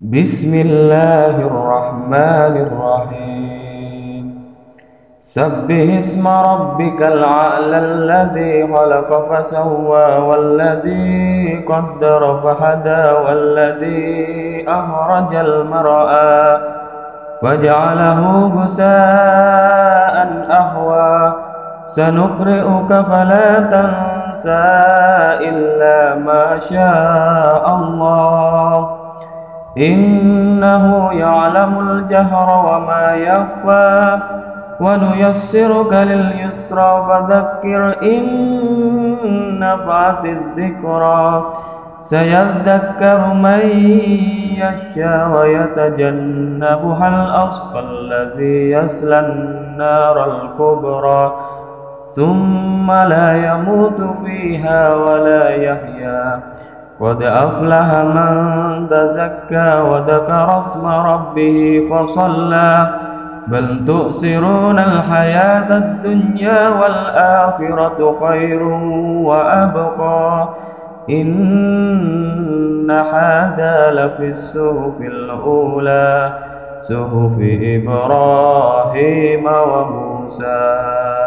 بسم الله الرحمن الرحيم. سبح اسم ربك العلى الذي خلق فسوى والذي قدر فهدى والذي أخرج المرأى فجعله غساء أهوى. سنقرئك فلا تنسى إلا ما شاء الله. إنه يعلم الجهر وما يخفى ونيسرك لليسرى فذكر إن نفعت الذكرى. سيذكر من يخشى ويتجنبها الأصفى الذي يسلى النار الكبرى. ثم لا يموت فيها ولا يحيا. قد أفلح من تزكى وذكر اسم ربه فصلى. بل تؤسرون الحياة الدنيا والآخرة خير وأبقى. إن هذا لفي الصحف الأولى. صحف إبراهيم وموسى.